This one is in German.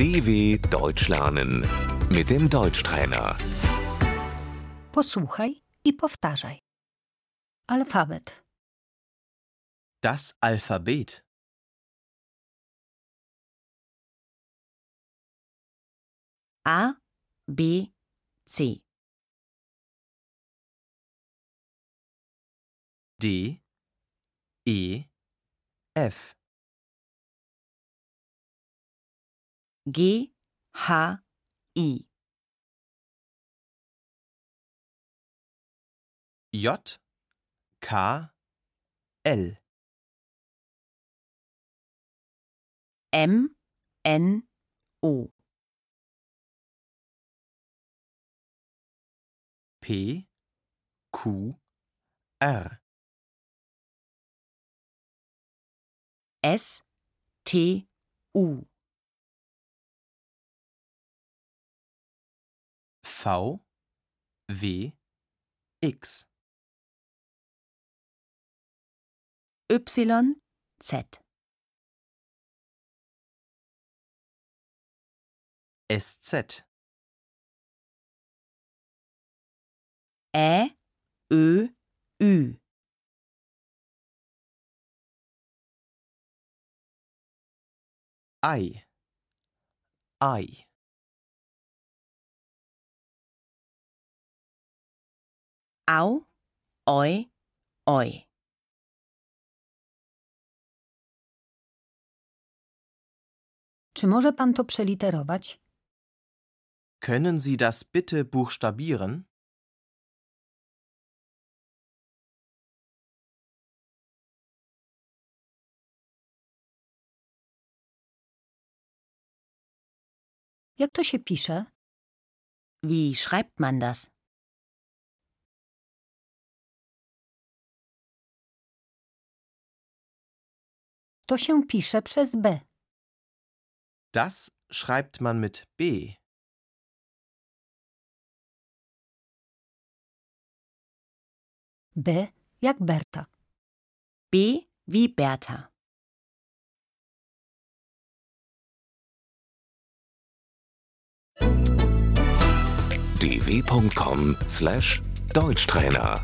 DW Deutsch lernen mit dem Deutschtrainer. Posłuchaj i powtarzaj. Alfabet. Das Alphabet. A, B, C. D, E, F. G, H, I. J, K, L. M, N, O. P, Q, R. S, T, U. V, W, X. Y, Z. SZ. Ä, Ö, Ü. Ei. Ei. Au, Oi, Oi. Czy może pan to przeliterować? Können Sie das bitte buchstabieren? Jak to się pisze? Wie schreibt man das? To się pisze przez B. Das schreibt man mit B. B jak Berta. B wie Bertha. dw.com/deutschtrainer